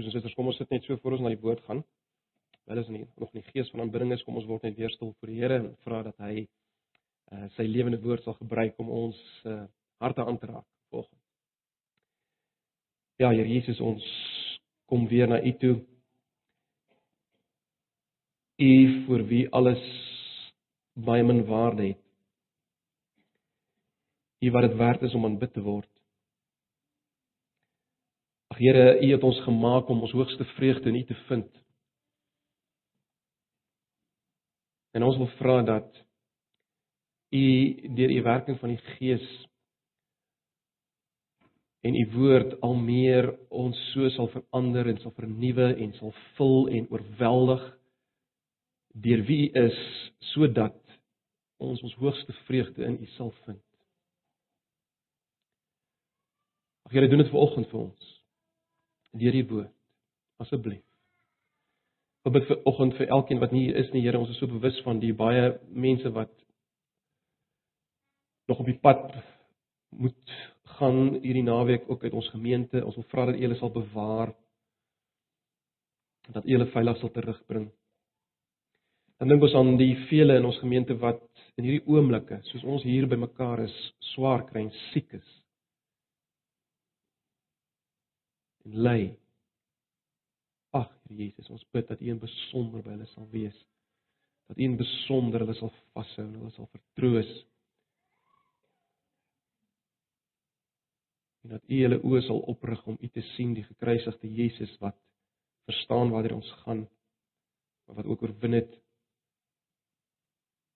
Broers en susters, kom ons sit net so voor ons na die woord gaan. Wel is nie nog nie gees van aanbidding is, kom ons word net weer stil voor die Here en vra dat hy uh, sy lewende woord sal gebruik om ons uh, harte aan te raak volgens. Ja, Here Jesus, ons kom weer na U toe. U vir wie alles baie min waarde het. U wat dit werd is om aanbid te word. Here, U het ons gemaak om ons hoogste vreugde in U te vind. En ons wil vra dat U deur U werking van die Gees en U woord al meer ons so sal verander en sal vernuwe en sal vul en oorweldig deur wie U is sodat ons ons hoogste vreugde in U sal vind. Ag Here, doen dit vanoggend vir ons deur die woord. Asseblief. Ek bid vir oggend vir elkeen wat nie hier is nie, Here, ons is so bewus van die baie mense wat nog op die pad moet gaan hierdie naweek ook uit ons gemeente. Ons wil vra dat U hulle sal bewaar dat U hulle veilig sal terugbring. Dan dink ons aan die vele in ons gemeente wat in hierdie oomblikke, soos ons hier by mekaar is, swaar kry en siek is. Ly. Ag, Here Jesus, ons bid dat U in besonder by hulle sal wees. Dat U in besonder hulle sal vashou en hulle sal vertroos. En dat U hulle oë sal oprig om U te sien, die gekruisigde Jesus wat verstaan waar ons gaan, maar wat ook oorwin het.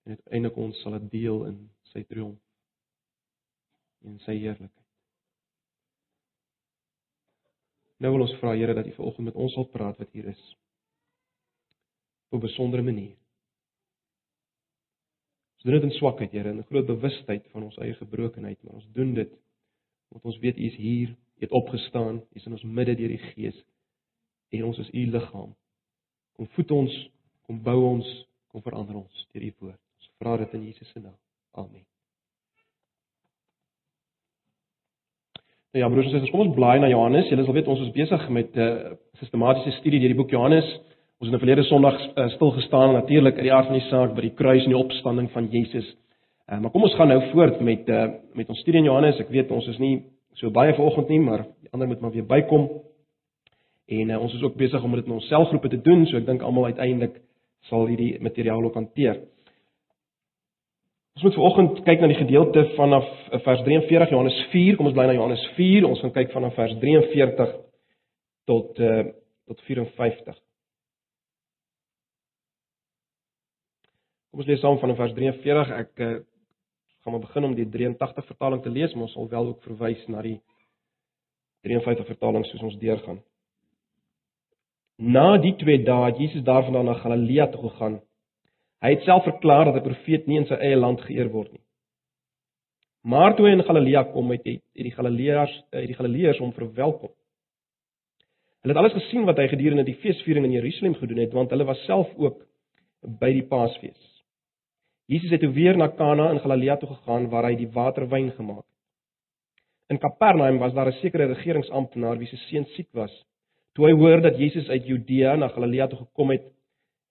En uiteindelik ons sal deel in sy triomf en sy heerlikheid. Nou wil ons vra Here dat U vanoggend met ons sal praat wat hier is. Op 'n besondere manier. Ons doen dit in swakheid, Here, in 'n groot bewustheid van ons eie gebrokenheid, maar ons doen dit omdat ons weet U is hier, U het opgestaan, U is in ons midde deur die Gees en ons is U liggaam. Kom voed ons, kom bou ons, kom verander ons deur U woord. Ons vra dit in Jesus se naam. Amen. Nou ja, broers en susters, kom ons blaai na Johannes. Julle sal weet ons is besig met 'n uh, sistematiese studie deur die boek Johannes. Ons het in verlede Sondag uh, stil gestaan natuurlik uit die aard van die saak by die kruis en die opstanding van Jesus. Uh, maar kom ons gaan nou voort met uh, met ons studie in Johannes. Ek weet ons is nie so baie vanoggend nie, maar die ander moet maar weer bykom. En uh, ons is ook besig om dit in ons selgroepe te doen, so ek dink almal uiteindelik sal hierdie materiaal ook hanteer. Ons moet vanoggend kyk na die gedeelte vanaf eh, vers 43 Johannes 4. Kom ons bly na Johannes 4. Ons gaan kyk vanaf vers 43 tot uh tot 54. Kom ons lees saam van vers 43. Ek uh, gaan maar begin om die 83 vertaling te lees, maar ons sal wel ook verwys na die 53 vertaling soos ons deurgaan. Na die twee dae het Jesus daarvandaan na Galilea toe gegaan Hy het self verklaar dat 'n profeet nie in sy eie land geëer word nie. Maar toe hy in Galilea kom, het hy die Galileërs, het die Galileërs hom verwelkom. Hulle het alles gesien wat hy gedurende die feesviering in Jerusalem gedoen het, want hulle was self ook by die Paasfees. Jesus het weer na Kana in Galilea toe gegaan waar hy die waterwyn gemaak het. In Kapernaum was daar 'n sekere regeringsamptenaar wie se seun siek was. Toe hy hoor dat Jesus uit Judea na Galilea toe gekom het,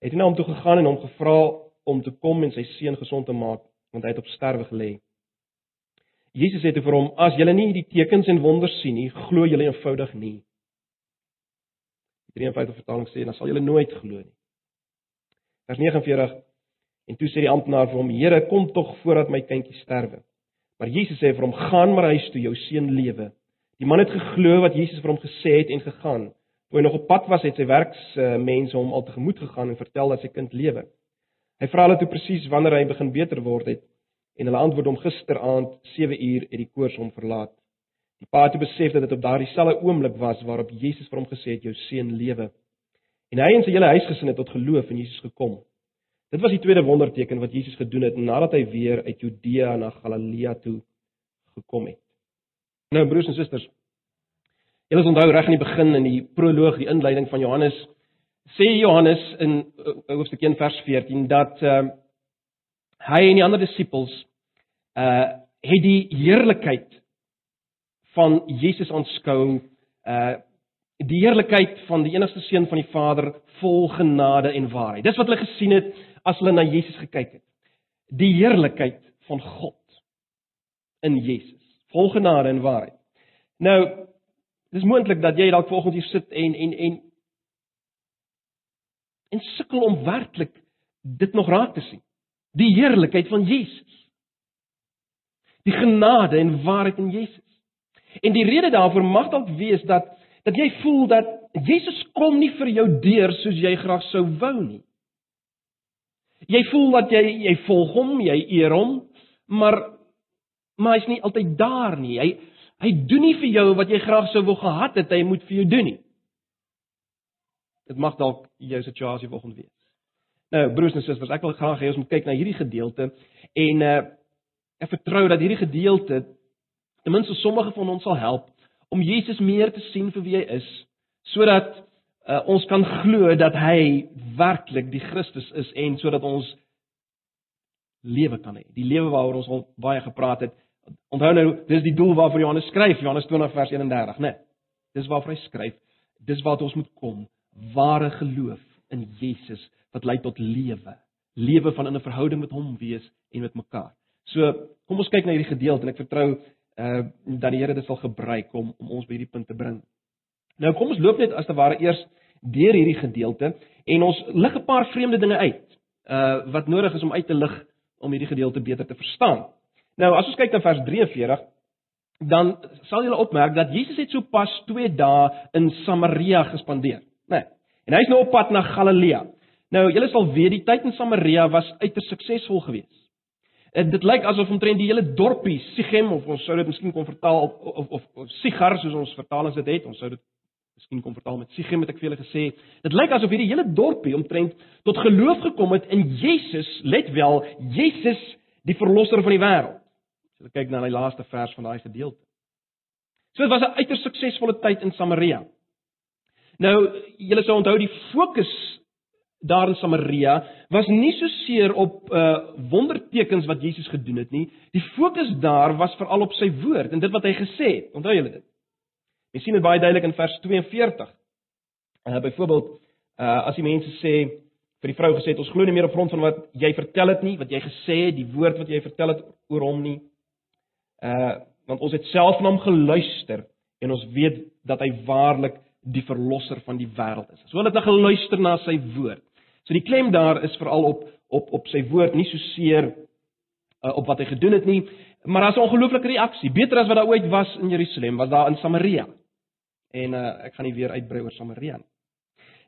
het hy na hom toe gegaan en hom gevra om te kom en sy seun gesond te maak, want hy het op sterwe gelê. Jesus het vir hom: "As julle nie die tekens en wonders sien nie, glo julle eenvoudig nie." Die 53 vertaling sê dan sal julle nooit glo nie. Vers 49 En toe sê die amptenaar vir hom: "Here, kom tog voordat my kindjie sterwe." Maar Jesus sê vir hom: "Gaan maar huis toe, jou seun lewe." Die man het geglo wat Jesus vir hom gesê het en gegaan. Toe hy nog op pad was, het sy werksmense hom al tegemoet gegaan en vertel dat sy kind lewe. Hy vra hulle toe presies wanneer hy begin beter word het en hulle antwoord hom gisteraand 7 uur het die koors hom verlaat. Die pa het besef dat dit op daardie selfde oomblik was waarop Jesus vir hom gesê het jou seun lewe. En hy en sy hele huisgesin het tot geloof in Jesus gekom. Dit was die tweede wonderteken wat Jesus gedoen het nadat hy weer uit Judea na Galilea toe gekom het. Nou broers en susters, Julle onthou reg in die begin in die proloog, die inleiding van Johannes, sê Johannes in uh, hoofstuk 1 vers 14 dat uh, hy en die ander disippels uh het die heerlikheid van Jesus aanskou uh die heerlikheid van die enigste seun van die Vader vol genade en waarheid. Dis wat hulle gesien het as hulle na Jesus gekyk het. Die heerlikheid van God in Jesus, vol genade en waarheid. Nou, dis moontlik dat jy dalk volgens hier sit en en en en sukkel om werklik dit nog raak te sien. Die heerlikheid van Jesus. Die genade en waarheid in Jesus. En die rede daarvoor mag dalk wees dat dat jy voel dat Jesus kom nie vir jou deur soos jy graag sou wou nie. Jy voel dat jy jy volg hom, jy eer hom, maar maar hy's nie altyd daar nie. Hy hy doen nie vir jou wat jy graag sou wou gehad het hy moet vir jou doen nie. Dit mag dalk jou situasie volgens wees. Nou, broers en susters, ek wil graag hê ons moet kyk na hierdie gedeelte en uh ek vertrou dat hierdie gedeelte ten minste sommige van ons sal help om Jesus meer te sien vir wie hy is, sodat uh, ons kan glo dat hy werklik die Christus is en sodat ons lewe kan hê. Die lewe waaroor ons al baie gepraat het. Onthou nou, dis die doel waarvoor Johannes skryf, Johannes 20 vers 31, né? Nee, dis waarvoor hy skryf. Dis wat ons moet kom, ware geloof in Jesus wat lei tot lewe. Lewe van in 'n verhouding met hom wees en met mekaar. So, kom ons kyk na hierdie gedeelte en ek vertrou uh dat die Here dit sal gebruik om om ons by hierdie punt te bring. Nou kom ons loop net as te ware eers deur hierdie gedeelte en ons lig 'n paar vreemde dinge uit uh wat nodig is om uit te lig om hierdie gedeelte beter te verstaan. Nou as ons kyk na vers 43 dan sal julle opmerk dat Jesus het sopas 2 dae in Samaria gespandeer, né? Nee, en hy's nou op pad na Galilea. Nou julle sal weet die tyd in Samaria was uiters suksesvol geweest. En dit lyk asof omtrent die hele dorpie Sichem of ons sou dit miskien kon vertaal of of, of, of Sigar soos ons vertalings dit het, ons sou dit miskien kon vertaal met Sichem het ek vir julle gesê. Dit lyk asof hierdie hele dorpie omtrent tot geloof gekom het in Jesus, let wel, Jesus die verlosser van die wêreld. As jy kyk na die laaste vers van daai gedeelte. So dit was 'n uiters suksesvolle tyd in Samaria. Nou, julle sou onthou die fokus daar in Samaria was nie so seer op uh wondertekens wat Jesus gedoen het nie. Die fokus daar was veral op sy woord en dit wat hy gesê het. Onthou julle dit? Jy sien dit baie duidelik in vers 42. Uh byvoorbeeld uh as die mense sê vir die vrou gesê het ons glo nie meer op grond van wat jy vertel het nie, wat jy gesê het, die woord wat jy vertel het oor hom nie. Uh want ons het self na hom geluister en ons weet dat hy waarlik die verlosser van die wêreld is. So hulle het geluister na sy woord. So die klem daar is veral op op op sy woord, nie so seer uh, op wat hy gedoen het nie, maar daar's 'n ongelooflike reaksie. Beter as wat daar ooit was in Jerusalem, was daar in Samaria. En uh, ek gaan nie weer uitbrei oor Samaria nie.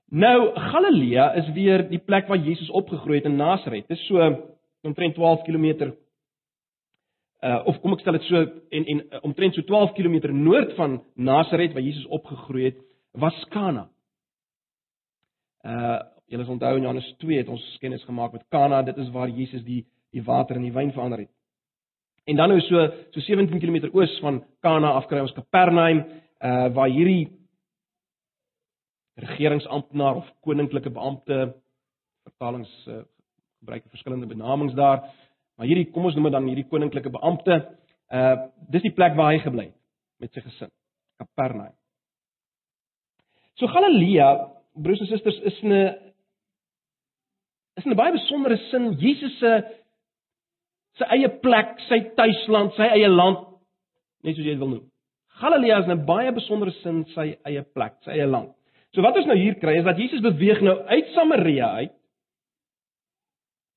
Nou Galilea is weer die plek waar Jesus opgegroei het in Nasaret. Dit is so omtrent 12 km uh of kom ek stel dit so en en uh, omtrent so 12 km noord van Nasaret waar Jesus opgegroei het, was Kana. Uh Julle sal onthou in Johannes 2 het ons kennis gemaak met Kana, dit is waar Jesus die die water in die wyn verander het. En dan nou so so 17 km oos van Kana af kry ons Kapernaum, uh waar hierdie regeringsamptenaar of koninklike beampte vertalings uh, gebruik verskillende benamings daar, maar hierdie kom ons noem dit dan hierdie koninklike beampte, uh dis die plek waar hy gebly het met sy gesin, Kapernaum. So Galilea, broers en susters, is 'n is 'n baie besondere sin Jesus se sy eie plek, sy tuisland, sy eie land, net soos jy dit wil noem. Galilea is 'n baie besondere sin sy eie plek, sy eie land. So wat ons nou hier kry is dat Jesus beweeg nou uit Samaria uit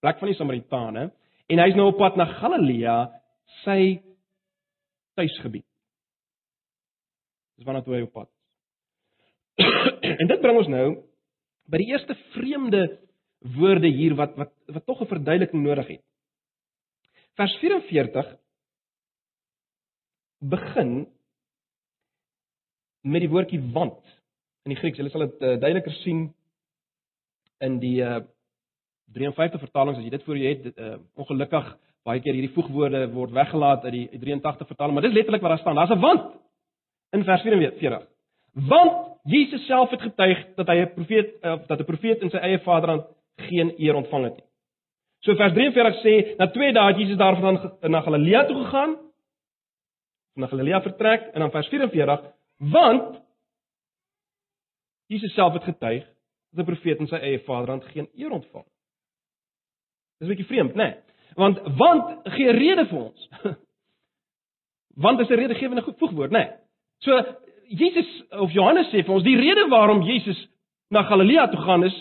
plek van die Samaritane en hy's nou op pad na Galilea, sy tuisgebied. Dis waarna toe hy op pad. En dit bring ons nou by die eerste vreemde woorde hier wat wat wat tog 'n verduideliking nodig het. Vers 44 begin met die woordjie want in die Grieks. Hulle sal dit uh, duideliker sien in die uh, 53 vertalings as jy dit voor jou het. Dit, uh, ongelukkig baie keer hierdie voegwoorde word weggelaat uit die 83 vertaling, maar dis letterlik wat daar staan. Daar's 'n want in vers 44. Want Jesus self het getuig dat hy 'n profeet of dat 'n profeet in sy eie vaderland geen eer ontvang het nie. So vers 43 sê, na 2 dae het Jesus daarvan na Galilea toe gegaan. Na Galilea vertrek en dan vers 44, want Jesus self het getuig dat 'n profeet in sy eie vaderland geen eer ontvang. Dis 'n bietjie vreemd, né? Nee. Want want gee rede vir ons. want is 'n redegewende voegwoord, né? Nee. So Jesus of Johannes sê vir ons die rede waarom Jesus na Galilea toe gaan is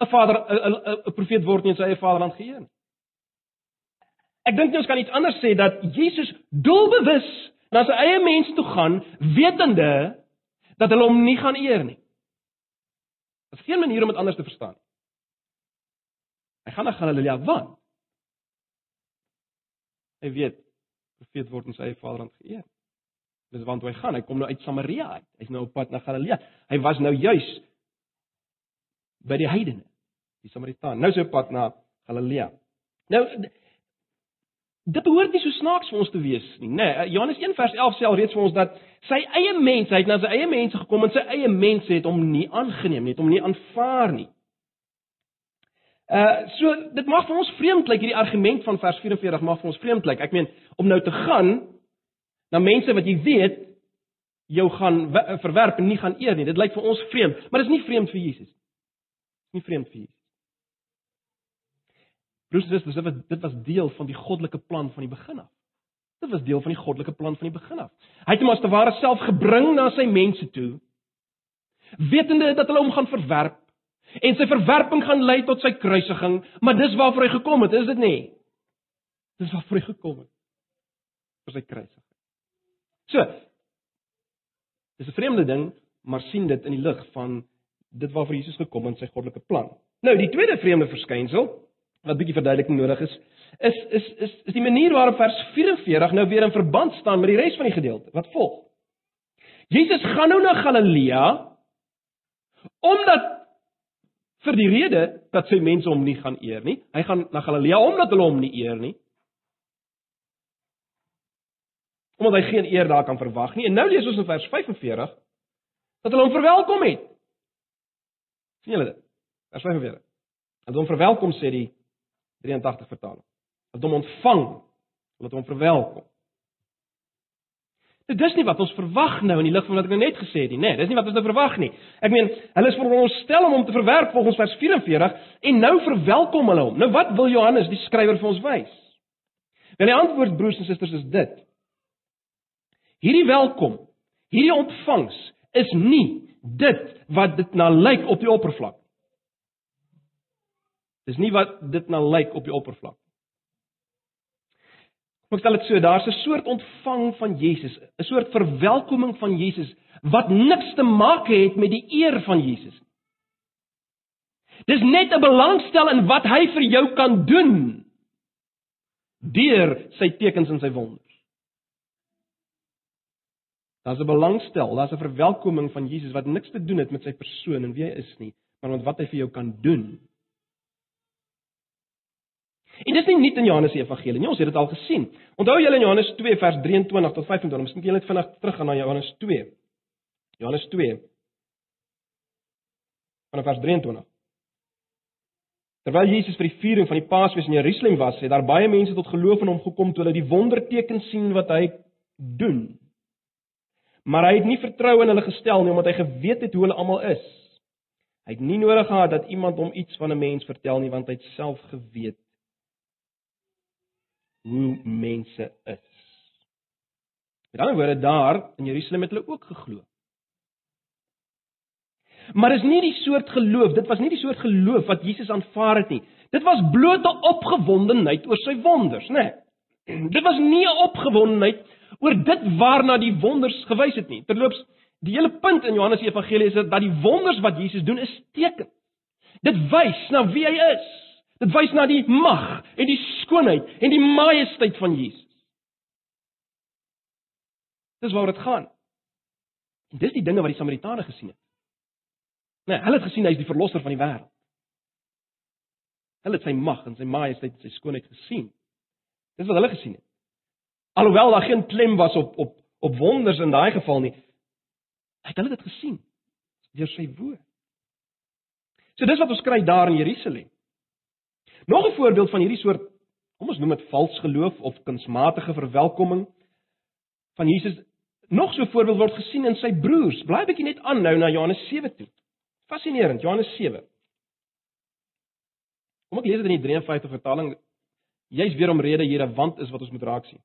'n vader 'n profeet word nie in sy eie vaderland geëer nie. Ek dink ons kan iets anders sê dat Jesus doelbewus na sy eie mense toe gaan wetende dat hulle hom nie gaan eer nie. Dit is geen manier om dit anders te verstaan. Hy gaan na Galilea want hy weet profeet word in sy eie vaderland geëer. Dis want hy gaan, hy kom nou uit Samaria uit. Hy's nou op pad na Galilea. Hy was nou juis by die heidene, die Samaritaan. Nou is hy op pad na Galilea. Nou dit behoort nie so snaaks vir ons te wees nie, né? Nee, Johannes 1 vers 11 sê al reeds vir ons dat sy eie mense, hy het na sy eie mense gekom en sy eie mense het hom nie aangeneem nie, het hom nie aanvaar nie. Uh so dit mag vir ons vreemd lyk hierdie argument van vers 44 mag vir ons vreemd lyk. Ek meen om nou te gaan na mense wat jy weet jou gaan verwerp en nie gaan eer nie. Dit lyk vir ons vreemd, maar dit is nie vreemd vir Jesus nie nie vreemd vir Jesus. Broers en susters, dit was dit was deel van die goddelike plan van die begin af. Dit was deel van die goddelike plan van die begin af. Hy het hom as te ware self gebring na sy mense toe, wetende dat hulle hom gaan verwerp en sy verwerping gaan lei tot sy kruisiging, maar dis waarvoor hy gekom het, is dit nie? Dis waarvoor hy gekom het. vir sy kruisiging. So. Dis 'n vreemde ding, maar sien dit in die lig van dit waarvoor Jesus gekom in sy goddelike plan. Nou, die tweede vreemde verskynsel wat bietjie verduideliking nodig is, is is is is die manier waarop vers 44 nou weer in verband staan met die res van die gedeelte. Wat volg? Jesus gaan nou na Galilea omdat vir die rede dat sy mense hom nie gaan eer nie. Hy gaan na Galilea omdat hulle hom nie eer nie. Omdat hy geen eer daar kan verwag nie. En nou lees ons in vers 45 dat hulle hom verwelkom het sien julle dit? Vers 45. Hulle hom verwelkom sê die 83 vertaling. Hulle hom ontvang, hulle hom verwelkom. Dit is nie wat ons verwag nou in die lig van wat ek nou net gesê het nie, nê? Nee, dis nie wat ons nou verwag nie. Ek meen, hulle is veronderstel om hom te verwerp volgens vers 44 en nou verwelkom hulle hom. Nou wat wil Johannes die skrywer vir ons wys? Wel die antwoord broers en susters is dit. Hierdie welkom, hierdie ontvangs is nie dit wat dit na lyk op die oppervlak. Dis nie wat dit na lyk op die oppervlak. Ek stel dit so, daar's 'n soort ontvang van Jesus, 'n soort verwelkoming van Jesus wat niks te maak het met die eer van Jesus nie. Dis net 'n belangstel in wat hy vir jou kan doen deur sy tekens en sy wonders. Daar's 'n belangstel, daar's 'n verwelkoming van Jesus wat niks te doen het met sy persoon en wie hy is nie, maar met wat hy vir jou kan doen. En dis nie net in Johannes se evangelie nie, ons het dit al gesien. Onthou julle in Johannes 2 vers 23 tot 25, miskien jy net vinnig terug gaan na Johannes 2. Johannes 2 vanaf vers 23. Terwyl Jesus vir die viering van die Paasfees in Jerusalem was, het daar baie mense tot geloof in hom gekom toe hulle die wondertekens sien wat hy doen. Maar hy het nie vertrou in hulle gestel nie omdat hy geweet het hoe hulle almal is. Hy het nie nodig gehad dat iemand hom iets van 'n mens vertel nie want hy het self geweet hoe mense is. Met ander woorde daar in Jerusalem het hulle ook geglo. Maar is nie die soort geloof, dit was nie die soort geloof wat Jesus aanvaar het nie. Dit was blote opgewondenheid oor sy wonders, né? Nee. Dit was nie 'n opgewondenheid oor dit waarna die wonders gewys het nie. Terloops, die hele punt in Johannes Evangelie is dat die wonders wat Jesus doen is teken. Dit wys na wie hy is. Dit wys na die mag en die skoonheid en die majesteit van Jesus. Dis waaroor dit gaan. En dis die dinge wat die Samaritane gesien het. Nee, hulle het gesien hy is die verlosser van die wêreld. Hulle het sy mag en sy majesteit en sy skoonheid gesien. Dis wat hulle gesien het. Alhoewel daar geen klem was op op op wonders in daai geval nie. Het hulle dit gesien deur sy woord. So dis wat ons kry daar in Jerusalem. Nog 'n voorbeeld van hierdie soort kom ons noem dit vals geloof of kunsmatige verwelkoming van Jesus. Nog so 'n voorbeeld word gesien in sy broers. Blaai bietjie net aan nou na Johannes 7 toe. Fascinerend, Johannes 7. Kom ek lees dit in die 53 vertaling. Jy's weer omrede hier 'n wand is wat ons moet raak sien.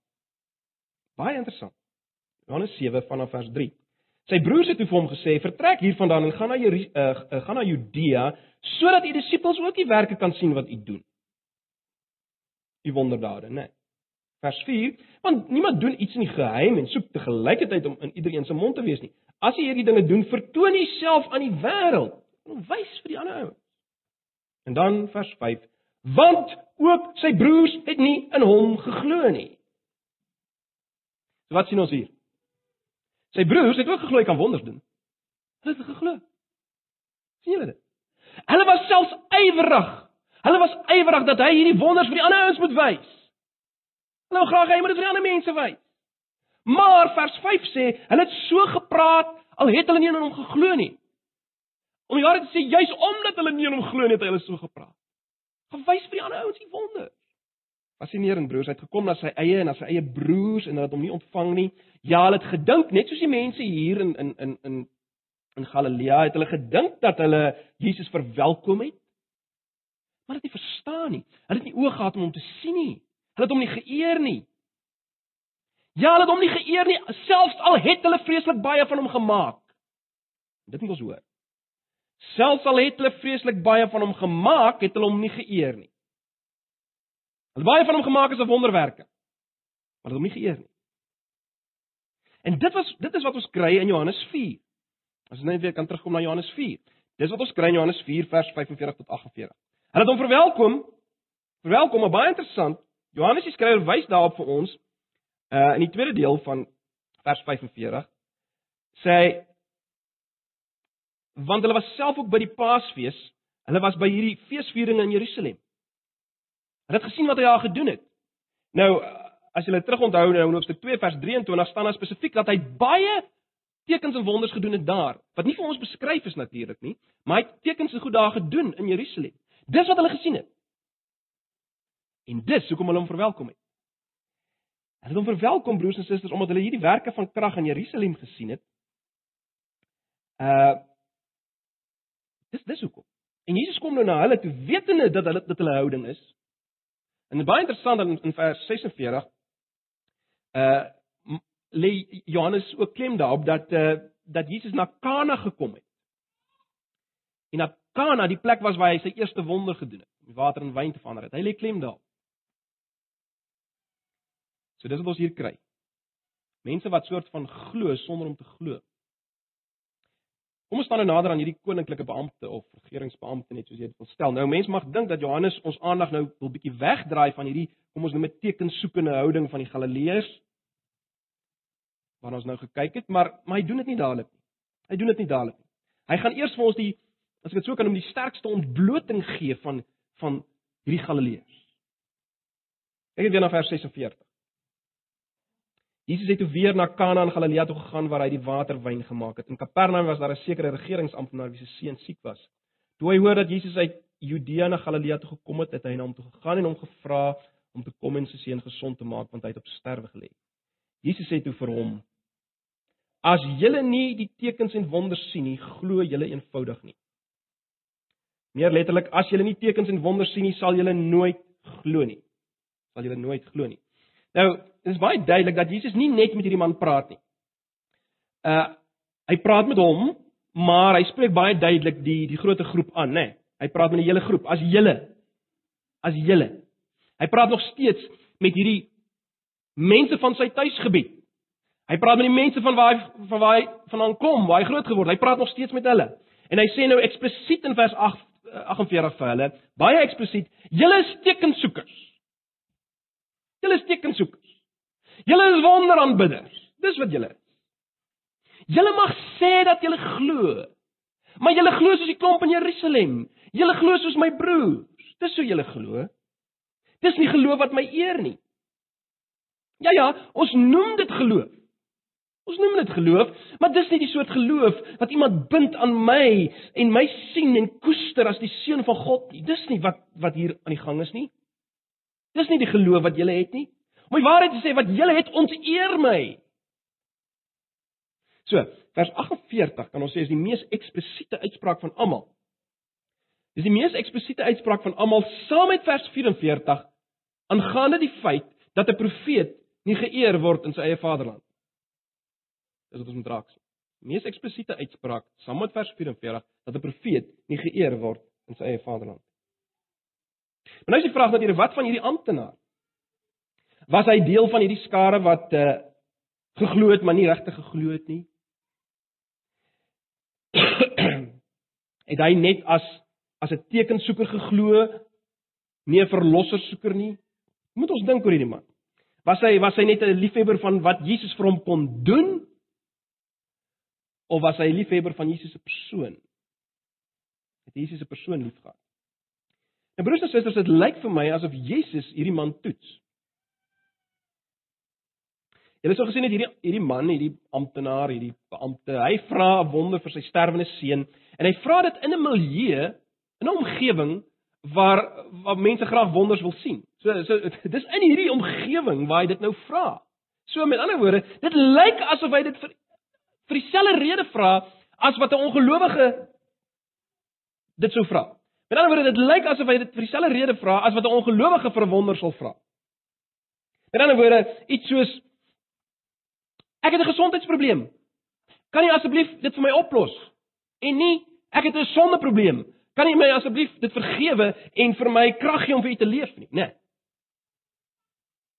Baie interessant. Johannes 7 vanaf vers 3. Sy broers het toe vir hom gesê: "Vertrek hiervandaan en gaan na jou uh, uh, gaan na Judea sodat u disippels ook die werke kan sien wat u doen." Die wonderdade, né? Nee. Vers 4: Want niemand doen iets in geheim en soek te gelykheid om in iedereen se mond te wees nie. As jy hierdie dinge doen, vertoon jouself aan die wêreld en wys vir die ander ouens. En dan vers 5: Want ook sy broers het nie in hom geglo nie. So wat sien ons hier? Sy broers het ook geglo hy kan wonders doen. Hulle het geglo. sien julle dit? Hulle was selfs ywerig. Hulle was ywerig dat hy hierdie wonders vir die ander ouens moet wys. Hulle wou graag hê hy moet dit vir die ander mense wys. Maar vers 5 sê, hulle het so gepraat al het hulle nie aan hom geglo nie. Om waarheid te sê, juis omdat hulle nie aan hom glo nie, het hulle so gepraat. Gewys vir die ander ouens die wonder. Fascinerend broers, hy het gekom na sy eie en na sy eie broers en hulle het hom nie ontvang nie. Ja, hulle het gedink net soos die mense hier in in in in in Galilea het hulle gedink dat hulle Jesus verwelkom het. Maar hulle het nie verstaan nie. Hulle het nie oë gehad om hom te sien nie. Hulle het hom nie geëer nie. Ja, hulle het hom nie geëer nie, selfs al het hulle vreeslik baie van hom gemaak. Dit moet ons hoor. Selfs al het hulle vreeslik baie van hom gemaak, het hulle hom nie geëer nie. Hulle baie van hom gemaak as 'n wonderwerke. Maar hulle hom nie geëer nie. En dit was dit is wat ons kry in Johannes 4. As ons net weer kan terugkom na Johannes 4. Dis wat ons kry in Johannes 4 vers 45 tot 48. Hulle het hom verwelkom. Verwelkom, maar baie interessant. Johannes die skrywer wys daarop vir ons uh in die tweede deel van vers 45 sê want hulle was self ook by die Paasfees. Hulle was by hierdie feesvieringe in Jerusalem. Hulle het gesien wat hy daar gedoen het. Nou as jy terug onthou nou in Hoofstuk 2 vers 23 staan daar spesifiek dat hy baie tekens en wonders gedoen het daar. Wat nie vir ons beskryf is natuurlik nie, maar hy het tekens en goed daar gedoen in Jerusalem. Dis wat hulle gesien het. En dis hoekom hulle hom verwelkom het. Hulle het hom verwelkom broers en susters omdat hulle hierdie werke van krag in Jerusalem gesien het. Uh Dis dis hoekom. En Jesus kom nou na hulle toe wetende dat hulle dat hulle houding is. En baie interessant in, in vers 46 uh lê Johannes ook klem daarop dat uh dat Jesus na Kana gekom het. En dat Kana die plek was waar hy sy eerste wonder gedoen het, om water in wyn te verander het. Hy lê klem daarop. So dis wat ons hier kry. Mense wat soort van glo sonder om te glo. Kom ons staan nou nader aan hierdie koninklike beampte of regeringsbeampte net soos jy dit wil stel. Nou mense mag dink dat Johannes ons aandag nou 'n bietjie wegdraai van hierdie kom ons noem dit tekensoekende houding van die Galileërs waarna ons nou gekyk het, maar maar hy doen dit nie dadelik nie. Hy doen dit nie dadelik nie. Hy gaan eers vir ons die as ek dit so kan noem die sterkste ontbloting gee van van hierdie Galileërs. Kyk weer na vers 46. Jesus het toe weer na Kana in Galilea toe gegaan waar hy die water wyn gemaak het. In Kapernaum was daar 'n sekere regeringsamptenaar wie se seun siek was. Toe hy hoor dat Jesus uit Judea na Galilea toe gekom het, het hy na hom toe gegaan en hom gevra om te kom en sy seun gesond te maak want hy het op sterwe gelê. Jesus sê toe vir hom: As julle nie die tekens en wonders sien nie, glo julle eenvoudig nie. Meer letterlik, as julle nie tekens en wonders sien nie, sal julle nooit glo nie. Sal julle nooit glo nie. Nou, dit is baie duidelik dat Jesus nie net met hierdie man praat nie. Uh hy praat met hom, maar hy spreek baie duidelik die die groot groep aan, né? Hy praat met die hele groep as julle. As julle. Hy praat nog steeds met hierdie mense van sy tuisgebied. Hy praat met die mense van waar hy van waar hy vandaan kom, waar hy groot geword het. Hy praat nog steeds met hulle. En hy sê nou eksplisiet in vers 8 48 vir hulle, baie eksplisiet, julle is tekensoekers. Julle is tekensoekers. Julle is wonderaanbidders. Dis wat julle is. Julle mag sê dat julle glo. Maar julle glo soos die klomp in Jerusalem. Julle glo soos my broers. Dis hoe julle glo. Dis nie geloof wat my eer nie. Ja ja, ons noem dit geloof. Ons noem dit geloof, maar dis nie die soort geloof wat iemand bind aan my en my sien en koester as die seun van God nie. Dis nie wat wat hier aan die gang is nie. Dis nie die geloof wat julle het nie. Om die waarheid te sê wat julle het onteer my. So, vers 48 kan ons sê is die mees eksplisiete uitspraak van almal. Dis die mees eksplisiete uitspraak van almal saam met vers 44 aangaande die feit dat 'n profeet nie geëer word in sy eie vaderland. Dis wat ons moet raak sien. Mees eksplisiete uitspraak saam met vers 44 dat 'n profeet nie geëer word in sy eie vaderland. Maar nou is die vraag natuurlik wat van hierdie amptenaar? Was hy deel van hierdie skare wat uh geglo het maar nie regtig geglo het nie? het hy net as as 'n tekensoeker geglo, nie 'n verlosser soeker nie? Moet ons dink oor hierdie man. Was hy was hy net 'n liefhebber van wat Jesus vir hom kon doen? Of was hy 'n liefhebber van Jesus se persoon? Het Jesus se persoon liefgehad? En broers en susters, dit lyk vir my asof Jesus hierdie man toets. Julle sou gesien het hierdie hierdie man, hierdie amptenaar, hierdie beampte, hy vra 'n wonder vir sy sterwende seun en hy vra dit in 'n milieu, in 'n omgewing waar waar mense graag wonders wil sien. So so dis in hierdie omgewing waar hy dit nou vra. So met ander woorde, dit lyk asof hy dit vir vir dieselfde rede vra as wat 'n ongelowige dit sou vra. Met ander woorde, dit lyk asof hy dit vir dieselfde rede vra as wat 'n ongelowige vir 'n wonder sal vra. Met ander woorde, iets soos Ek het 'n gesondheidsprobleem. Kan jy asseblief dit vir my oplos? En nie, ek het 'n sondeprobleem. Kan jy my asseblief dit vergewe en vir my krag gee om vir u te leef nie, né? Nee.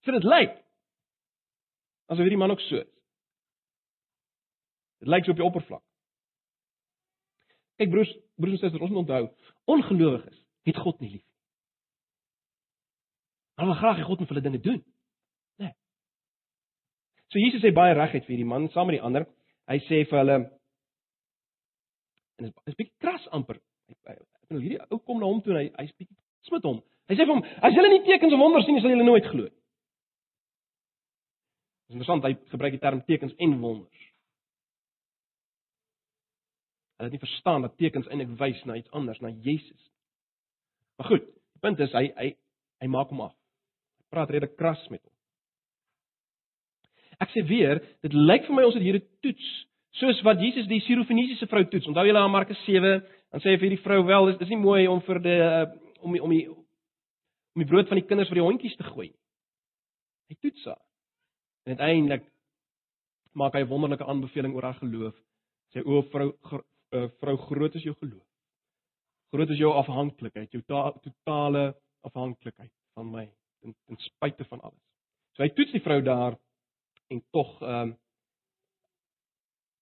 So dit lyk asof hierdie man ook so. Dit lyk so op die oppervlak. Kyk broers, broers en susters, ons moet onthou, ongelowiges het God nie lief nie. Hulle graag hê God moet hulle dinge doen. So Jesus sê baie reguit vir hierdie man saam met die ander. Hy sê vir hulle en dit is bietjie kras amper. Hy en hierdie ou kom na hom toe en hy hy's bietjie smit hom. Hy sê vir hom: "As julle nie tekens en wonders sien sal julle nooit glo nie." Dis interessant, hy gebruik die term tekens en wonders. Hulle het nie verstaan dat tekens eintlik wys na iets anders, na Jesus. Maar goed, die punt is hy hy hy maak hom af. Hy praat redelik kras met hom. Ek sê weer, dit lyk vir my ons het hier 'n toets, soos wat Jesus die Sirofenisiese vrou toets. Onthou julle aan Markus 7, dan sê hy vir hierdie vrou wel, dis dis nie mooi om vir die uh, om die, om die om die brood van die kinders vir die hondjies te gooi nie. Hy toets haar. En uiteindelik maak hy 'n wonderlike aanbeveling oor haar geloof. Sê o vrou uh, vrou groot is jou geloof. Groot is jou afhanklikheid, jou totale afhanklikheid van my ten, ten spyte van alles. So hy toets die vrou daar en tog ehm um,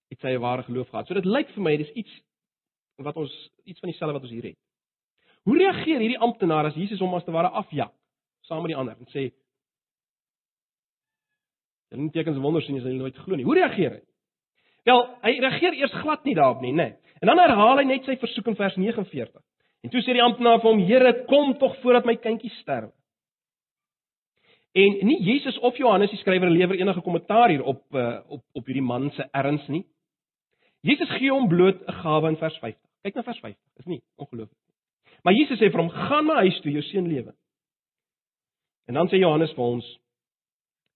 het sy 'n ware geloof gehad. So dit lyk vir my dis iets wat ons iets van dieselfde wat ons hier het. Hoe reageer hierdie amptenaar as Jesus hom as te ware afjak saam met die ander en sê Hulle nie tekens en wonders sien as hulle nooit glo nie. Hoe reageer hy? Wel, hy reageer eers glad nie daarop nie, nê. Nee. En dan herhaal hy net sy versoek in vers 49. En toe sê die amptenaar vir hom: "Here, kom tog voordat my kindjie sterf." En nie Jesus of Johannes die skrywer lewer enige kommentaar hier op uh, op op hierdie man se erns nie. Jesus gee hom bloot 'n gawe in vers 50. Kyk na vers 50. Is nie ongelooflik nie. Maar Jesus sê vir hom: "Gaan na huis toe, jou seun lewe." En dan sê Johannes vir ons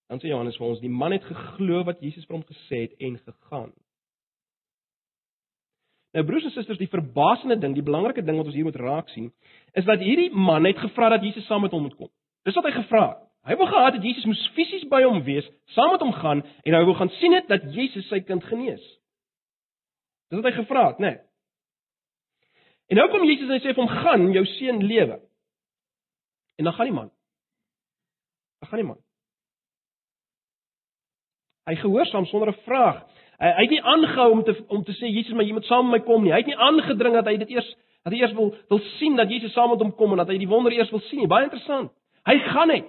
dan sê Johannes vir ons: "Die man het geglo wat Jesus vir hom gesê het en gegaan." Nou broers en susters, die verbasende ding, die belangrike ding wat ons hier moet raak sien, is dat hierdie man het gevra dat Jesus saam met hom moet kom. Dis wat hy gevra het. Hy wou gehad het Jesus moes fisies by hom wees, saam met hom gaan en hy wou gaan sien het dat Jesus sy kind genees. Dis wat hy gevra het, né? Nee. En nou kom Jesus en hy sê vir hom: "Gaan, jou seun lewe." En dan gaan die man. Dan gaan die man. Hy gehoorsaam sonder 'n vraag. Hy, hy het nie aangehou om te om te sê Jesus, maar jy moet saam met my kom nie. Hy het nie aangedring dat hy dit eers dat hy eers wil wil sien dat Jesus saam met hom kom en dat hy die wonder eers wil sien nie. Baie interessant. Hy gaan net.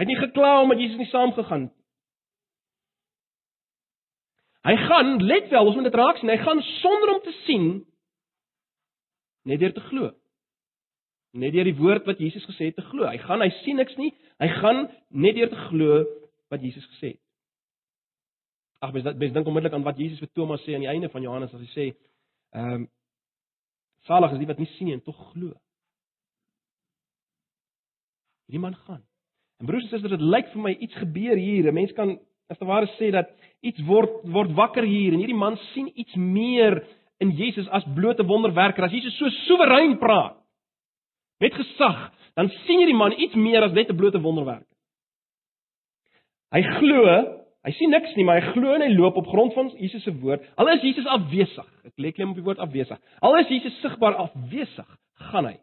Hy het nie gekla omdat Jesus nie saamgegaan het. Hy gaan, let wel, ons moet dit raak sien. Hy gaan sonder om te sien net deur te glo. Net deur die woord wat Jesus gesê het te glo. Hy gaan, hy sien niks nie. Hy gaan net deur te glo wat Jesus gesê het. Ag, mens mens dink onmiddellik aan wat Jesus vir Thomas sê aan die einde van Johannes as hy sê, ehm um, salig is die wat nie sien nie en tog glo. Hierdie man gaan. En broers en susters, dit lyk vir my iets gebeur hier. 'n Mens kan As te ware sê dat iets word word wakker hier en hierdie man sien iets meer in Jesus as blote wonderwerker. As Jesus so soewerein praat met gesag, dan sien hierdie man iets meer as net 'n blote wonderwerker. Hy glo, hy sien niks nie, maar hy glo en hy loop op grond van Jesus se woord. Al is Jesus afwesig. Ek lê klem op die woord afwesig. Al is Jesus sigbaar afwesig, gaan hy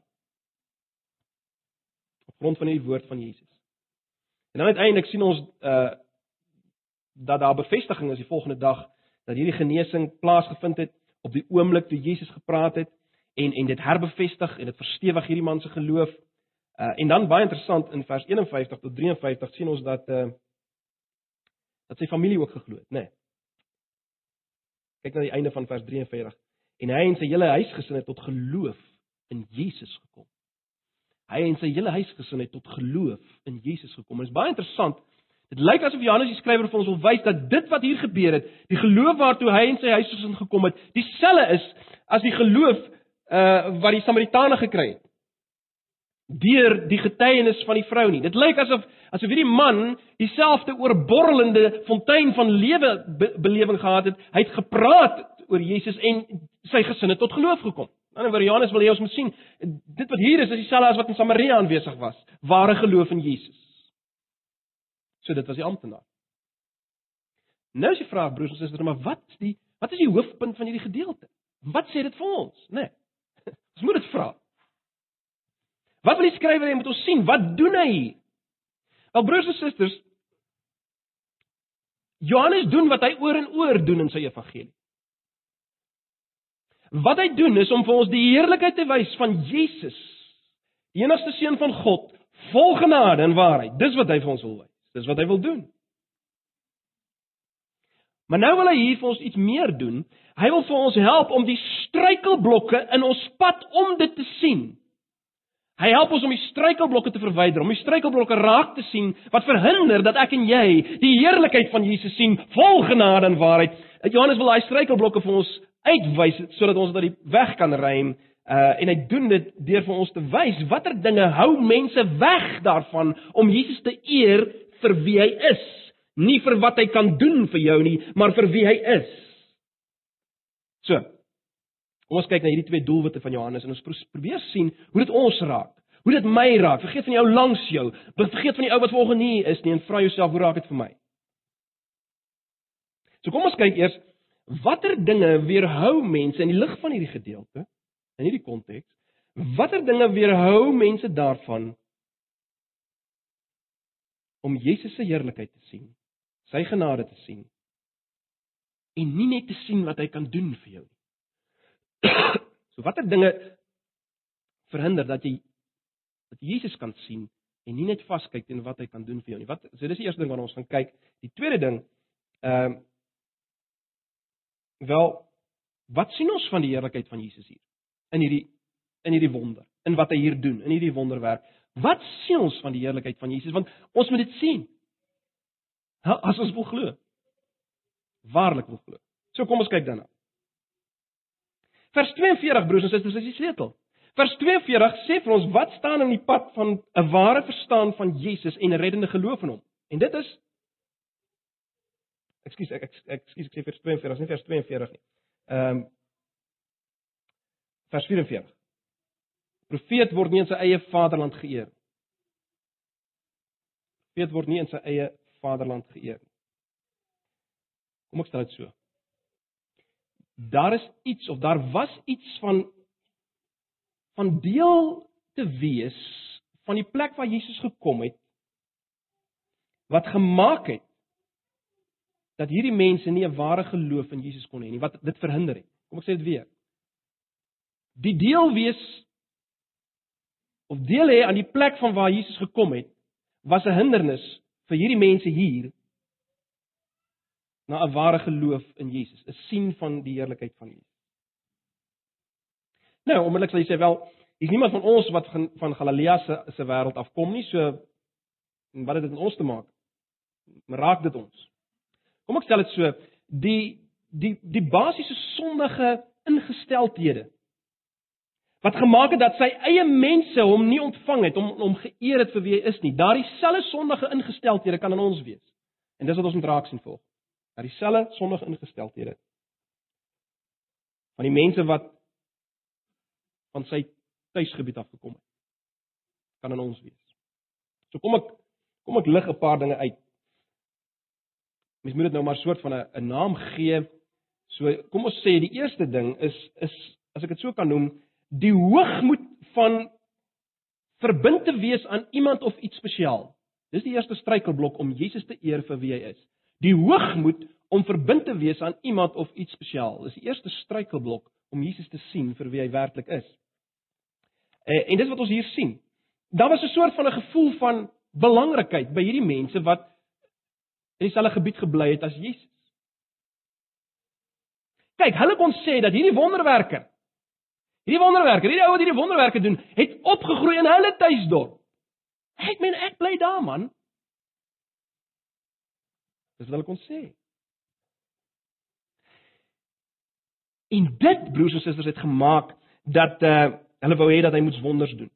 op grond van die woord van Jesus. En dan uiteindelik sien ons uh dat daar bevestiging is die volgende dag dat hierdie genesing plaasgevind het op die oomblik toe Jesus gepraat het en en dit herbevestig en dit verstewig hierdie man se geloof. Uh en dan baie interessant in vers 51 tot 53 sien ons dat uh dat sy familie ook geglo het, né? Nee. Kyk na die einde van vers 43. En hy en sy hele huisgesin het tot geloof in Jesus gekom. Hy en sy hele huisgesin het tot geloof in Jesus gekom. Dit is baie interessant Dit lyk asof Johannes die skrywer vir ons wil wys dat dit wat hier gebeur het, die geloof waartoe hy en sy huisgesin gekom het, dieselfde is as die geloof uh wat die Samaritane gekry het. Deur die getuienis van die vrou nie. Dit lyk asof asof hierdie man dieselfde oorborrelende fontein van lewe be belewing gehad het. Hy het gepraat oor Jesus en sy gesin het tot geloof gekom. Dan wil Johannes wil hê ons moet sien, dit wat hier is is dieselfde as wat in Samaria aanwesig was, ware geloof in Jesus. So dit was die amptenaar. Nou is die vraag broers en susters, maar wat is die wat is die hoofpunt van hierdie gedeelte? Wat sê dit vir ons, né? Nee. Ons moet dit vra. Wat wil die skrywer hê moet ons sien? Wat doen hy? Wel broers en susters, Johannes doen wat hy oor en oor doen in sy evangelie. Wat hy doen is om vir ons die heerlikheid te wys van Jesus, die enigste seun van God, vol genade en waarheid. Dis wat hy vir ons wil wys. Dis wat hy wil doen. Maar nou wil hy hier vir ons iets meer doen. Hy wil vir ons help om die struikelblokke in ons pad om dit te sien. Hy help ons om die struikelblokke te verwyder, om die struikelblokke raak te sien wat verhinder dat ek en jy die heerlikheid van Jesus sien, vol genade en waarheid. Johannes wil daai struikelblokke vir ons uitwys sodat ons dit weg kan ruim. Uh en hy doen dit deur vir ons te wys watter dinge hou mense weg daarvan om Jesus te eer vir wie hy is, nie vir wat hy kan doen vir jou nie, maar vir wie hy is. So. Ons kyk na hierdie twee doelwitte van Johannes en ons probeer sien hoe dit ons raak. Hoe dit my raak. Vergeet van die ou langs jou. Vergeet van die ou wat volgens nie is nie en vra jouself hoe raak dit vir my? So kom ons kyk eers watter dinge weerhou mense in die lig van hierdie gedeelte in hierdie konteks? Watter dinge weerhou mense daarvan om Jesus se heerlikheid te sien, sy genade te sien en nie net te sien wat hy kan doen vir jou nie. so watter dinge verhinder dat jy dat Jesus kan sien en nie net vaskyk teen wat hy kan doen vir jou nie. Wat so dis die eerste ding waarna ons gaan kyk. Die tweede ding ehm uh, wel wat sien ons van die heerlikheid van Jesus hier? In hierdie in hierdie wonder, in wat hy hier doen, in hierdie wonderwerk. Wat sien ons van die heerlikheid van Jesus? Want ons moet dit sien. As ons wil glo. Waarlik wil glo. So kom ons kyk dan. Vers 42 broers en susters, is die sleutel. Vers 42 sê vir ons wat staan in die pad van 'n ware verstaan van Jesus en reddende geloof in hom. En dit is Ekskuus, ek ekskuus ek sê vers 42, nie vers 42 nie. Ehm um, vers 44. Profeet word nie in sy eie vaderland geëer. Profeet word nie in sy eie vaderland geëer nie. Kom ek stel dit so. Daar is iets of daar was iets van van deel te wees van die plek waar Jesus gekom het wat gemaak het dat hierdie mense nie 'n ware geloof in Jesus kon hê nie, wat dit verhinder het. Kom ek sê dit weer. Die deel wees of deel hê aan die plek van waar Jesus gekom het, was 'n hindernis vir hierdie mense hier na 'n ware geloof in Jesus, 'n sien van die heerlikheid van Jesus. Nou, onmiddellik sal jy sê wel, is niemand van ons wat van Galilea se se wêreld afkom nie, so wat het dit met ons te maak? Raak dit ons? Kom ek stel dit so, die die die basiese sondige ingesteldhede wat gemaak het dat sy eie mense hom nie ontvang het om hom geëer het vir wie hy is nie. Daardie selfe sondige ingesteldhede kan in ons wees. En dis wat ons moet raak sien volg. Dat dieselfde sondige ingesteldhede van die mense wat van sy tuisgebied af gekom het kan in ons wees. So kom ek kom ek lig 'n paar dinge uit. Mens moet dit nou maar soort van 'n 'n naam gee. So kom ons sê die eerste ding is is as ek dit so kan noem, die hoogmoed van verbind te wees aan iemand of iets spesiaal. Dis die eerste struikelblok om Jesus te eer vir wie hy is. Die hoogmoed om verbind te wees aan iemand of iets spesiaal. Dis die eerste struikelblok om Jesus te sien vir wie hy werklik is. En, en dis wat ons hier sien. Daar was 'n soort van 'n gevoel van belangrikheid by hierdie mense wat in dieselfde gebied gebly het as Jesus. Kyk, hulle kon sê dat hierdie wonderwerker hierdie wonderwerker, hierdie ou wat hierdie wonderwerke doen, het opgegroei in hulle tuisdorp. Ek meen ek bly daar man. Dis wat hulle kon sê. En dit broers en susters het gemaak dat uh hulle wou hê dat hy moet wonders doen.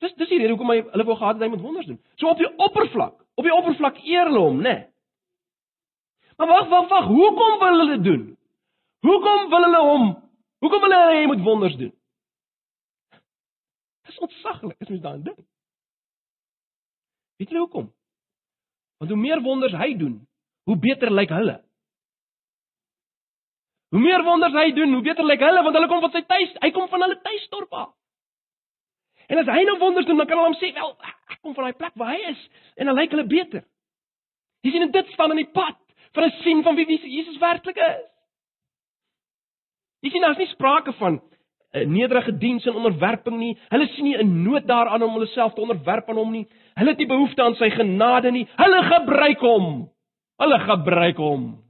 Dis dis die rede hoekom hy hulle wou gehad het hy moet wonders doen. So op die oppervlak, op die oppervlak eer hulle hom, né? Nee. Maar wag, wag, wag, hoekom wil hulle dit doen? Hoekom wil hulle hom? Hoekom wil hulle hy moet wonders doen? Dis ontsaglik, as mens daaraan dink. Weet jy hoekom? Want hoe meer wonders hy doen, hoe beter lyk hulle. Hoe meer wonders hy doen, hoe beter lyk hulle want hulle kom van sy tuis, hy kom van hulle tuisdorp af. En as hy nou wonders doen, dan kan hulle hom sê, "Wel, ek kom van daai plek waar hy is en dan lyk hulle beter." Jy sien dit staan in die pad van 'n sien van wie Jesus werklik is. Jy sien daar's nie sprake van 'n eh, nederige diens en onderwerping nie. Hulle sien nie 'n nood daaraan om hulle self te onderwerp aan hom nie. Hulle het nie behoefte aan sy genade nie. Hulle gebruik hom. Hulle gebruik hom.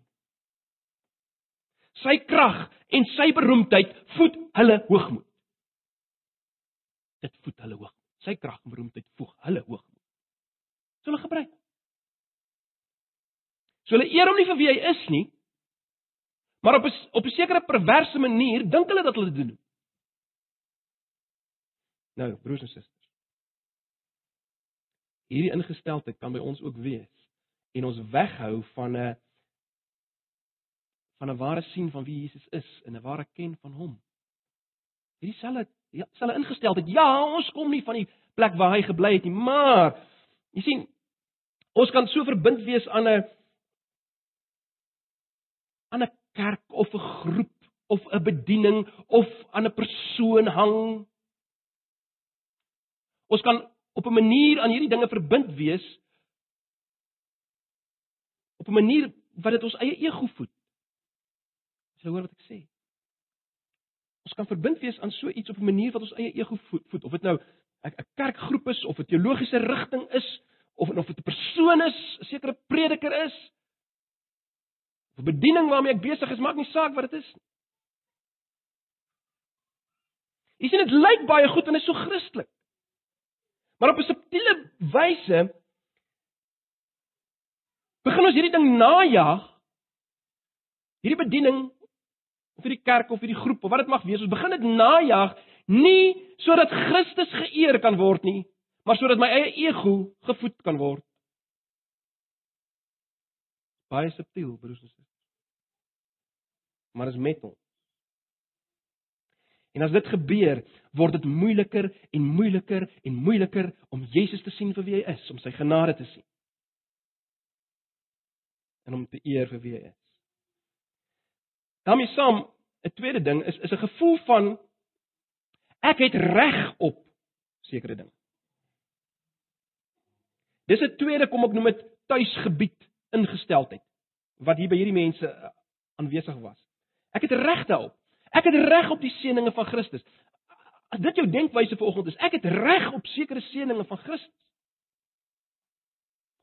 Sy krag en sy beroemdheid voed hulle hoogmoed. Dit voed hulle hoogmoed. Sy krag en beroemdheid voeg hulle hoogmoed. So hulle gebruik. So hulle eer hom nie vir wie hy is nie, maar op 'n op 'n sekere perverse manier dink hulle dat hulle dit doen. Nou, broers en susters. Hierdie ingesteldheid kan by ons ook wees en ons weghou van 'n van 'n ware sien van wie Jesus is en 'n ware ken van hom. Hierdie ja, selfe ingesteldheid. Ja, ons kom nie van die plek waar hy gebly het nie, maar jy sien ons kan so verbind wees aan 'n aan 'n kerk of 'n groep of 'n bediening of aan 'n persoon hang. Ons kan op 'n manier aan hierdie dinge verbind wees op 'n manier wat dit ons eie ego voed. Jy hoor wat ek sê? Ons kan verbind wees aan so iets op 'n manier wat ons eie ego voed, of dit nou 'n kerkgroep is of 'n teologiese rigting is of of dit 'n persoon is, 'n sekere prediker is, of 'n bediening waarmee ek besig is, maak nie saak wat dit is nie. Sien dit lyk baie goed en is so Christelik. Maar op 'n subtiele wyse begin ons hierdie ding najag. Hierdie bediening vir die kerk of vir die groep of wat dit mag wees, ons begin dit najag nie sodat Christus geëer kan word nie, maar sodat my eie ego gevoed kan word. Baie subtiel, broers en susters. Maar is met ons. En as dit gebeur, word dit moeiliker en moeiliker en moeiliker om Jesus te sien vir wie hy is, om sy genade te sien. En om te eer vir wie hy is daarmee saam 'n tweede ding is is 'n gevoel van ek het reg op sekere dinge. Dis 'n tweede kom ek noem dit tuisgebied ingesteldheid wat hier by hierdie mense uh, aanwesig was. Ek het reg daarop. Ek het reg op die seënings van Christus. As dit jou denkwyse vanoggend is, ek het reg op sekere seënings van Christus.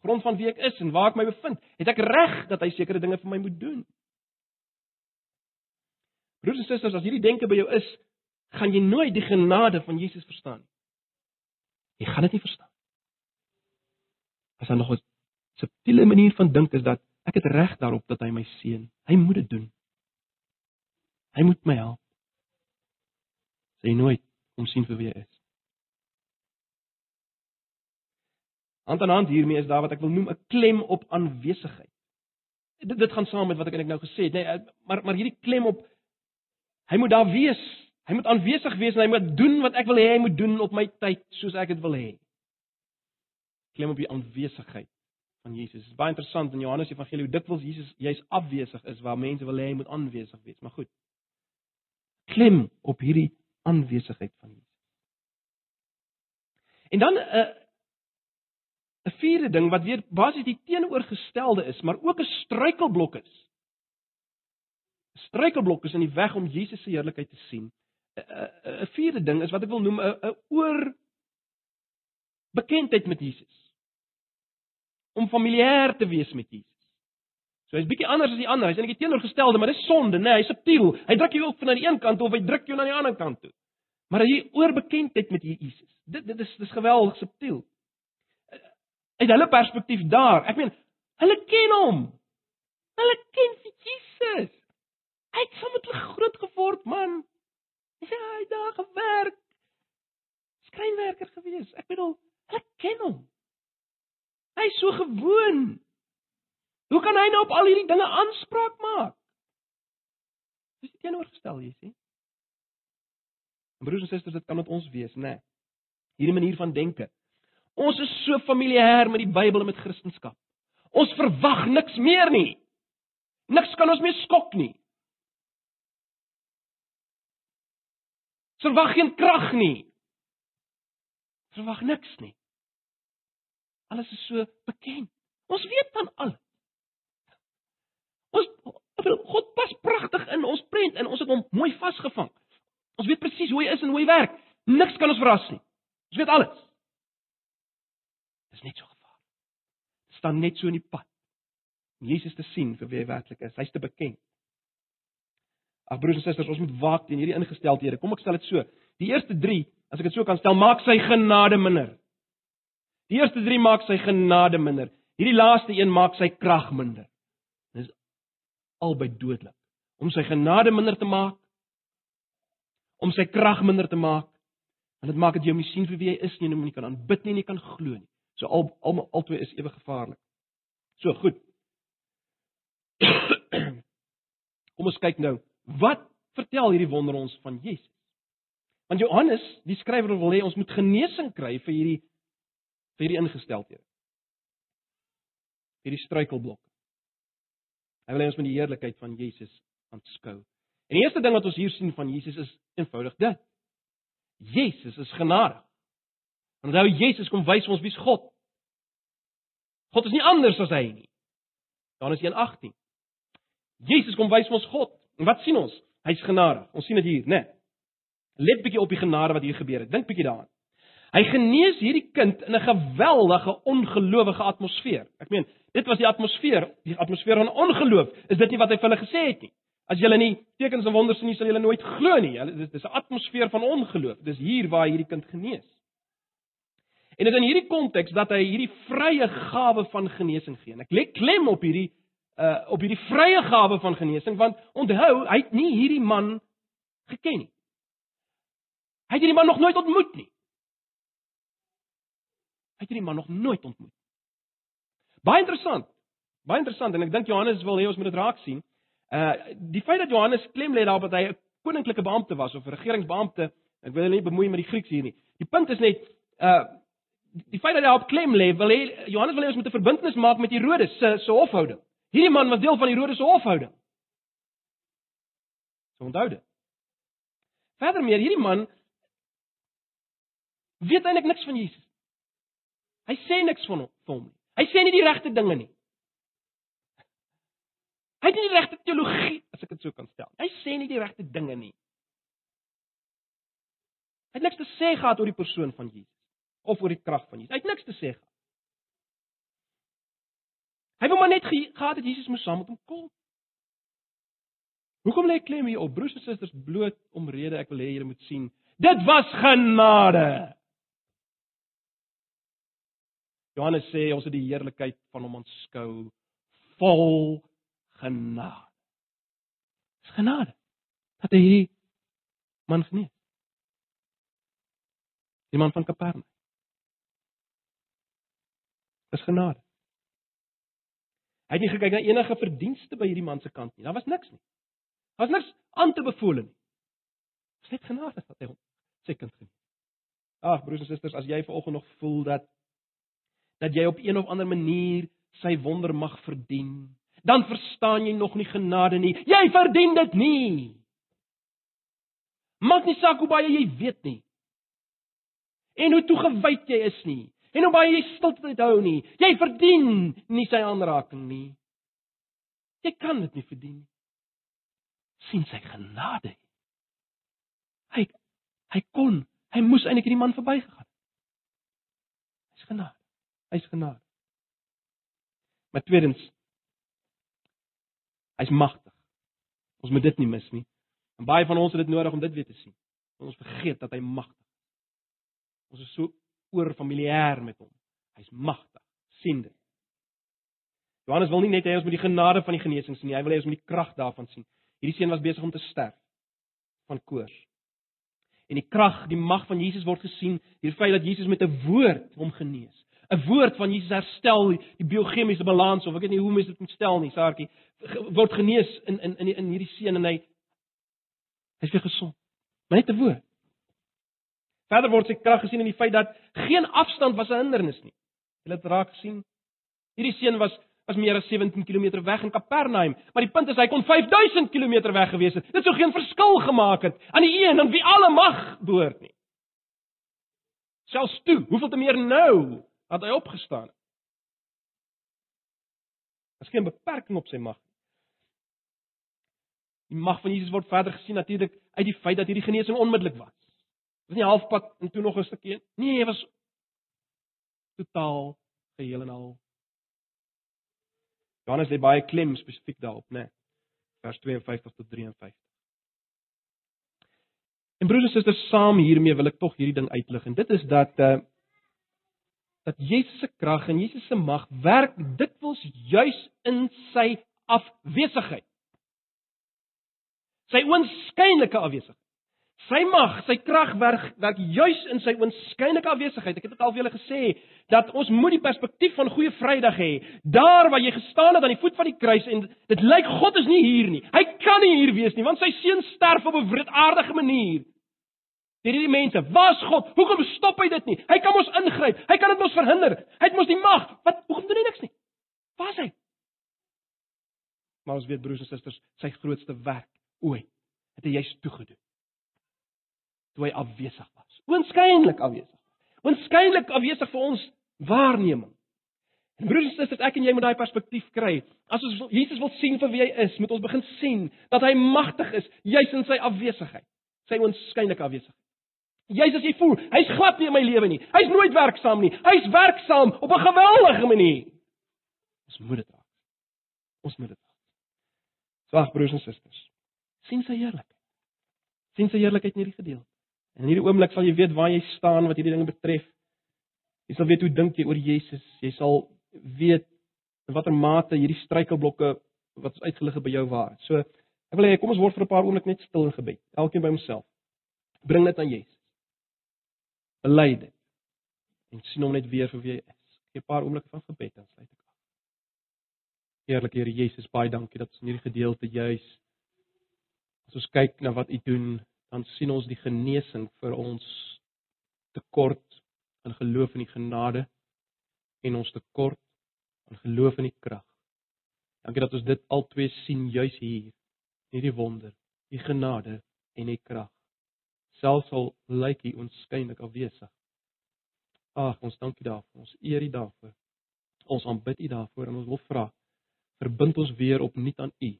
Grond van wie ek is en waar ek my bevind, het ek reg dat hy sekere dinge vir my moet doen. Broers en susters, as hierdie denke by jou is, gaan jy nooit die genade van Jesus verstaan nie. Jy gaan dit nie verstaan. As daar nog 'n subtiele manier van dink is dat ek het reg daarop dat hy my seën. Hy moet dit doen. Hy moet my help. Sê nooit om sien vir wie hy is. Hand aan hand hiermee is daar wat ek wil noem 'n klem op aanwesigheid. Dit dit gaan saam met wat ek eintlik nou gesê het, nê, nee, maar maar hierdie klem op hy moet daar wees. Hy moet aanwesig wees en hy moet doen wat ek wil hê hy moet doen op my tyd soos ek dit wil hê. Klem op die aanwesigheid van Jesus. Dit is baie interessant in Johannes Evangelie hoe dikwels Jesus juis afwesig is waar mense wil hê hy moet aanwesig wees, maar goed. Klem op hierdie aanwesigheid van Jesus. En dan 'n uh, 'n vierde ding wat weer basies die teenoorgestelde is, maar ook 'n struikelblok is. Struikelblok is in die weg om Jesus se heerlikheid te sien. 'n vierde ding is wat ek wil noem 'n oor bekendheid met Jesus. Om familier te wees met Jesus. So hy's bietjie anders as die ander. Hy's eintlik teenoorgestelde, maar dis sonde, né? Nee, hy's subtiel. Hy druk jou ook van aan die een kant of hy druk jou na die ander kant toe. Maar hy oor bekendheid met Jesus. Dit dit is dis geweldig subtiel uit hulle perspektief daar. Ek meen, hulle ken hom. Hulle ken Jesus. Hy het saam met hulle groot geword, man. Ja, hy het daar gewerk. Skrynwerker gewees. Ek bedoel, hulle ken hom. Hy is so gewoon. Hoe kan hy nou op al hierdie dinge aanspraak maak? Dis teenoorgestel, jy sien. Broers en susters, dit kan met ons wees, né? Nee. Hierdie manier van denke. Ons is so familier met die Bybel en met Christendom. Ons verwag niks meer nie. Niks kan ons meer skok nie. Verwag geen krag nie. Verwag niks nie. Alles is so bekend. Ons weet van alles. Ons God pas pragtig in ons prent en ons het hom mooi vasgevang. Ons weet presies hoe hy is en hoe hy werk. Niks kan ons verras nie. Ons weet alles. Dis net so gevaarlik. Staan net so in die pad. Om Jesus te sien vir wie hy werklik is. Hy's te bekend. Ag broers en susters, ons moet waak teen hierdie ingesteldhede. Kom ek stel dit so. Die eerste 3, as ek dit so kan stel, maak sy genade minder. Die eerste 3 maak sy genade minder. Hierdie laaste een maak sy krag minder. Dis albei dodelik. Om sy genade minder te maak, om sy krag minder te maak, en dit maak dit jy om nie sien vir wie hy is nie en hom nie kan aanbid nie en nie kan glo nie. So al al albei is ewe gevaarlik. So goed. Kom ons kyk nou. Wat vertel hierdie wonder ons van Jesus? Want Johannes, die skrywer wil hê ons moet genesing kry vir hierdie vir hierdie ingesteldhede. Hierdie struikelblokke. Hy wil hê ons moet die heerlikheid van Jesus aanskou. En die eerste ding wat ons hier sien van Jesus is eenvoudig dit. Jesus is genadig. Onthou Jesus kom wys ons wie's God. God is nie anders as hy nie. Johannes 1:18. Jesus kom wys ons God. En wat sien ons? Hy's genadig. Ons sien dit hier, né? Nee. Let bietjie op die genade wat hier gebeur het. Dink bietjie daaraan. Hy genees hierdie kind in 'n geweldige ongelowige atmosfeer. Ek meen, dit was die atmosfeer, die atmosfeer van ongeloof. Is dit nie wat hy vir hulle gesê het nie? As julle nie tekens en wonders sien nie, sal julle nooit glo nie. Dit is 'n atmosfeer van ongeloof. Dis hier waar hierdie kind genees. En dit is in hierdie konteks dat hy hierdie vrye gawe van genesing gee. En ek lê klem op hierdie uh op hierdie vrye gawe van genesing want onthou, hy het nie hierdie man geken nie. Hy het hierdie man nog nooit ontmoet nie. Hy het hierdie man nog nooit ontmoet. Baie interessant. Baie interessant en ek dink Johannes wil hê ons moet dit raak sien. Uh die feit dat Johannes klem lê daarop dat hy 'n koninklike beampte was of 'n regeringsbeampte, ek wil nie bemoei met die Grieks hier nie. Die punt is net uh die feit dat hy op klem lê, wil hy Johannes wil hê ons moet 'n verbintenis maak met Herodes se se hofhouding. Hierdie man was deel van Herodes se hofhouding. So onthou dit. Verder meer, hierdie man weet eintlik niks van Jesus. Hy sê niks van hom nie. Hy sê nie die regte dinge nie. Hy het nie die regte teologie, as ek dit so kan stel. Hy sê nie die regte dinge nie. Hy het niks te sê gehad oor die persoon van Jesus of oor die krag van Jesus. Hy het niks te sê. Hy wou maar net ge gehad het Jesus moes saam met hom kom. Hoekom lê klem hier op broers en susters bloot omrede ek wil hê julle moet sien. Dit was genade. Johannes sê ons het die heerlikheid van hom aanskou vol genade. Dis genade. Dat hy hierdie man genees. Die man van Kapernaum. Dis genade. Hy het nie gekyk na enige verdienste by hierdie man se kant nie. Daar was niks nie. Daar was niks aan te beveel nie. Dis net genade wat hy hom sy kind geniet. Ag broers en susters, as jy vanoggend nog voel dat dat jy op een of ander manier sy wonder mag verdien, dan verstaan jy nog nie genade nie. Jy verdien dit nie. Maak nie saak hoe baie jy weet nie. En hoe toegewyd jy is nie. En hoe baie jy stilte hou nie. Jy verdien nie sy aanraking nie. Jy kan dit nie verdien nie. sien sy genade. Hy hy kon, hy moes eintlik hierdie man verbygegaan. Hy's genade. Hy's genade. Maar tweedens hy's magtig. Ons moet dit nie mis nie. En baie van ons het dit nodig om dit weer te sien. Ons vergeet dat hy magtig is. Ons is so oor familier met hom. Hy's magtig. sien dit. Johannes wil nie net hê ons moet die genade van die genesing sien nie, hy wil hê ons moet die krag daarvan sien. Hierdie seun was besig om te sterf van koors. En die krag, die mag van Jesus word gesien deur feit dat Jesus met 'n woord hom genees. 'n Woord van Jesus herstel die biochemiese balans of ek weet nie hoe mense dit moet stel nie, Saartjie, word genees in in in in hierdie seun en hy hy's weer gesond. Maar net 'n woord. Verder word sy krag gesien in die feit dat geen afstand was 'n hindernis nie. Hulle het raak gesien. Hierdie seun was was meer as 17 km weg in Kapernaum, maar die punt is hy kon 5000 km weg gewees het. Dit sou geen verskil gemaak het aan die een aan wie alle mag behoort nie. Selfs toe, hoeveel te meer nou dat hy opgestaan het. Daar's geen beperking op sy mag. Die mag van Jesus word verder gesien natuurlik uit die feit dat hierdie genesing onmiddellik was. Dit was nie halfpad en toe nog 'n stukkie. Nee, hy was totaal geheel en al Johannes lê baie klem spesifiek daarop, né? Nee. Vers 52 tot 53. En broers en susters, saam hiermee wil ek tog hierdie ding uitlig en dit is dat uh dat Jesus se krag en Jesus se mag werk dikwels juis in sy afwesigheid. Sy oënskynlike afwesigheid. Sy mag, sy krag werk werk juis in sy oënskynlike afwesigheid. Ek het dit al vir julle gesê dat ons moet die perspektief van goeie Vrydag hê. Daar waar jy gestaan het aan die voet van die kruis en dit lyk God is nie hier nie. Hy kan nie hier wees nie want sy seun sterf op 'n wreedaardige manier. Dit hierdie mense, waar's God? Hoekom stop hy dit nie? Hy kan mos ingryp. Hy kan dit mos verhinder. Hy het mos die mag. Wat hoekom doen hy niks nie? Waar's hy? Maar ons weet broers en susters, sy grootste werk ooit het hy juist toegedoen toe hy afwesig was. Oënskynlik afwesig. Oënskynlik afwesig vir ons waarneming. En broers en susters, ek en jy moet daai perspektief kry. As ons Jesus wil sien vir wie hy is, moet ons begin sien dat hy magtig is, juis in sy afwesigheid, sy oënskynlike afwesigheid. Juis as jy voel, hy's glad nie in my lewe nie. Hy's nooit werksaam nie. Hy's werksaam op 'n geweldige manier. Ons moet dit raak. Ons moet dit. Swag broers en susters. sien sy heerlikheid. sien sy heerlikheid in hierdie gedeelte. In hierdie oomblik sal jy weet waar jy staan wat hierdie dinge betref. Jy sal weet hoe dink jy oor Jesus. Jy sal weet in watter mate hierdie struikelblokke wat is uitgelig by jou waar. So ek wil hê kom ons word vir 'n paar oomblik net stil in gebed. Elkeen by homself. Bring dit aan Jesus. Bely dit. En sien hom net weer vir wie hy is. Gee 'n paar oomblikke van gebed en sluit ek af. Eerlik Here Jesus, baie dankie dat ons in hierdie gedeelte juis as ons kyk na wat U doen dan sien ons die genesing vir ons tekort in geloof in die genade en ons tekort in geloof in die krag. Dankie dat ons dit albei sien juis hier, hierdie wonder, die genade en die krag. Selfs al lyk hy onskynlik afwesig. Ag, ons dankie daarvoor. Ons eer U daarvoor. Ons aanbid U daarvoor en ons wil vra, verbind ons weer opnuut aan U.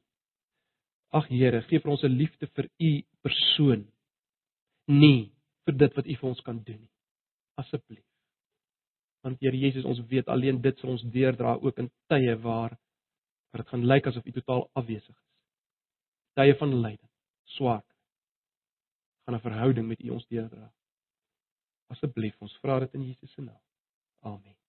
Ag Here, gee vir ons 'n liefde vir U persoon. Nie vir dit wat U vir ons kan doen nie. Asseblief. Want Here Jesus, ons weet alleen dit sal ons deurdra ook in tye waar waar dit gaan lyk asof U totaal afwesig is. Tye van lyding, swak. gaan 'n verhouding met U ons deurdra. Asseblief, ons vra dit in Jesus se naam. Amen.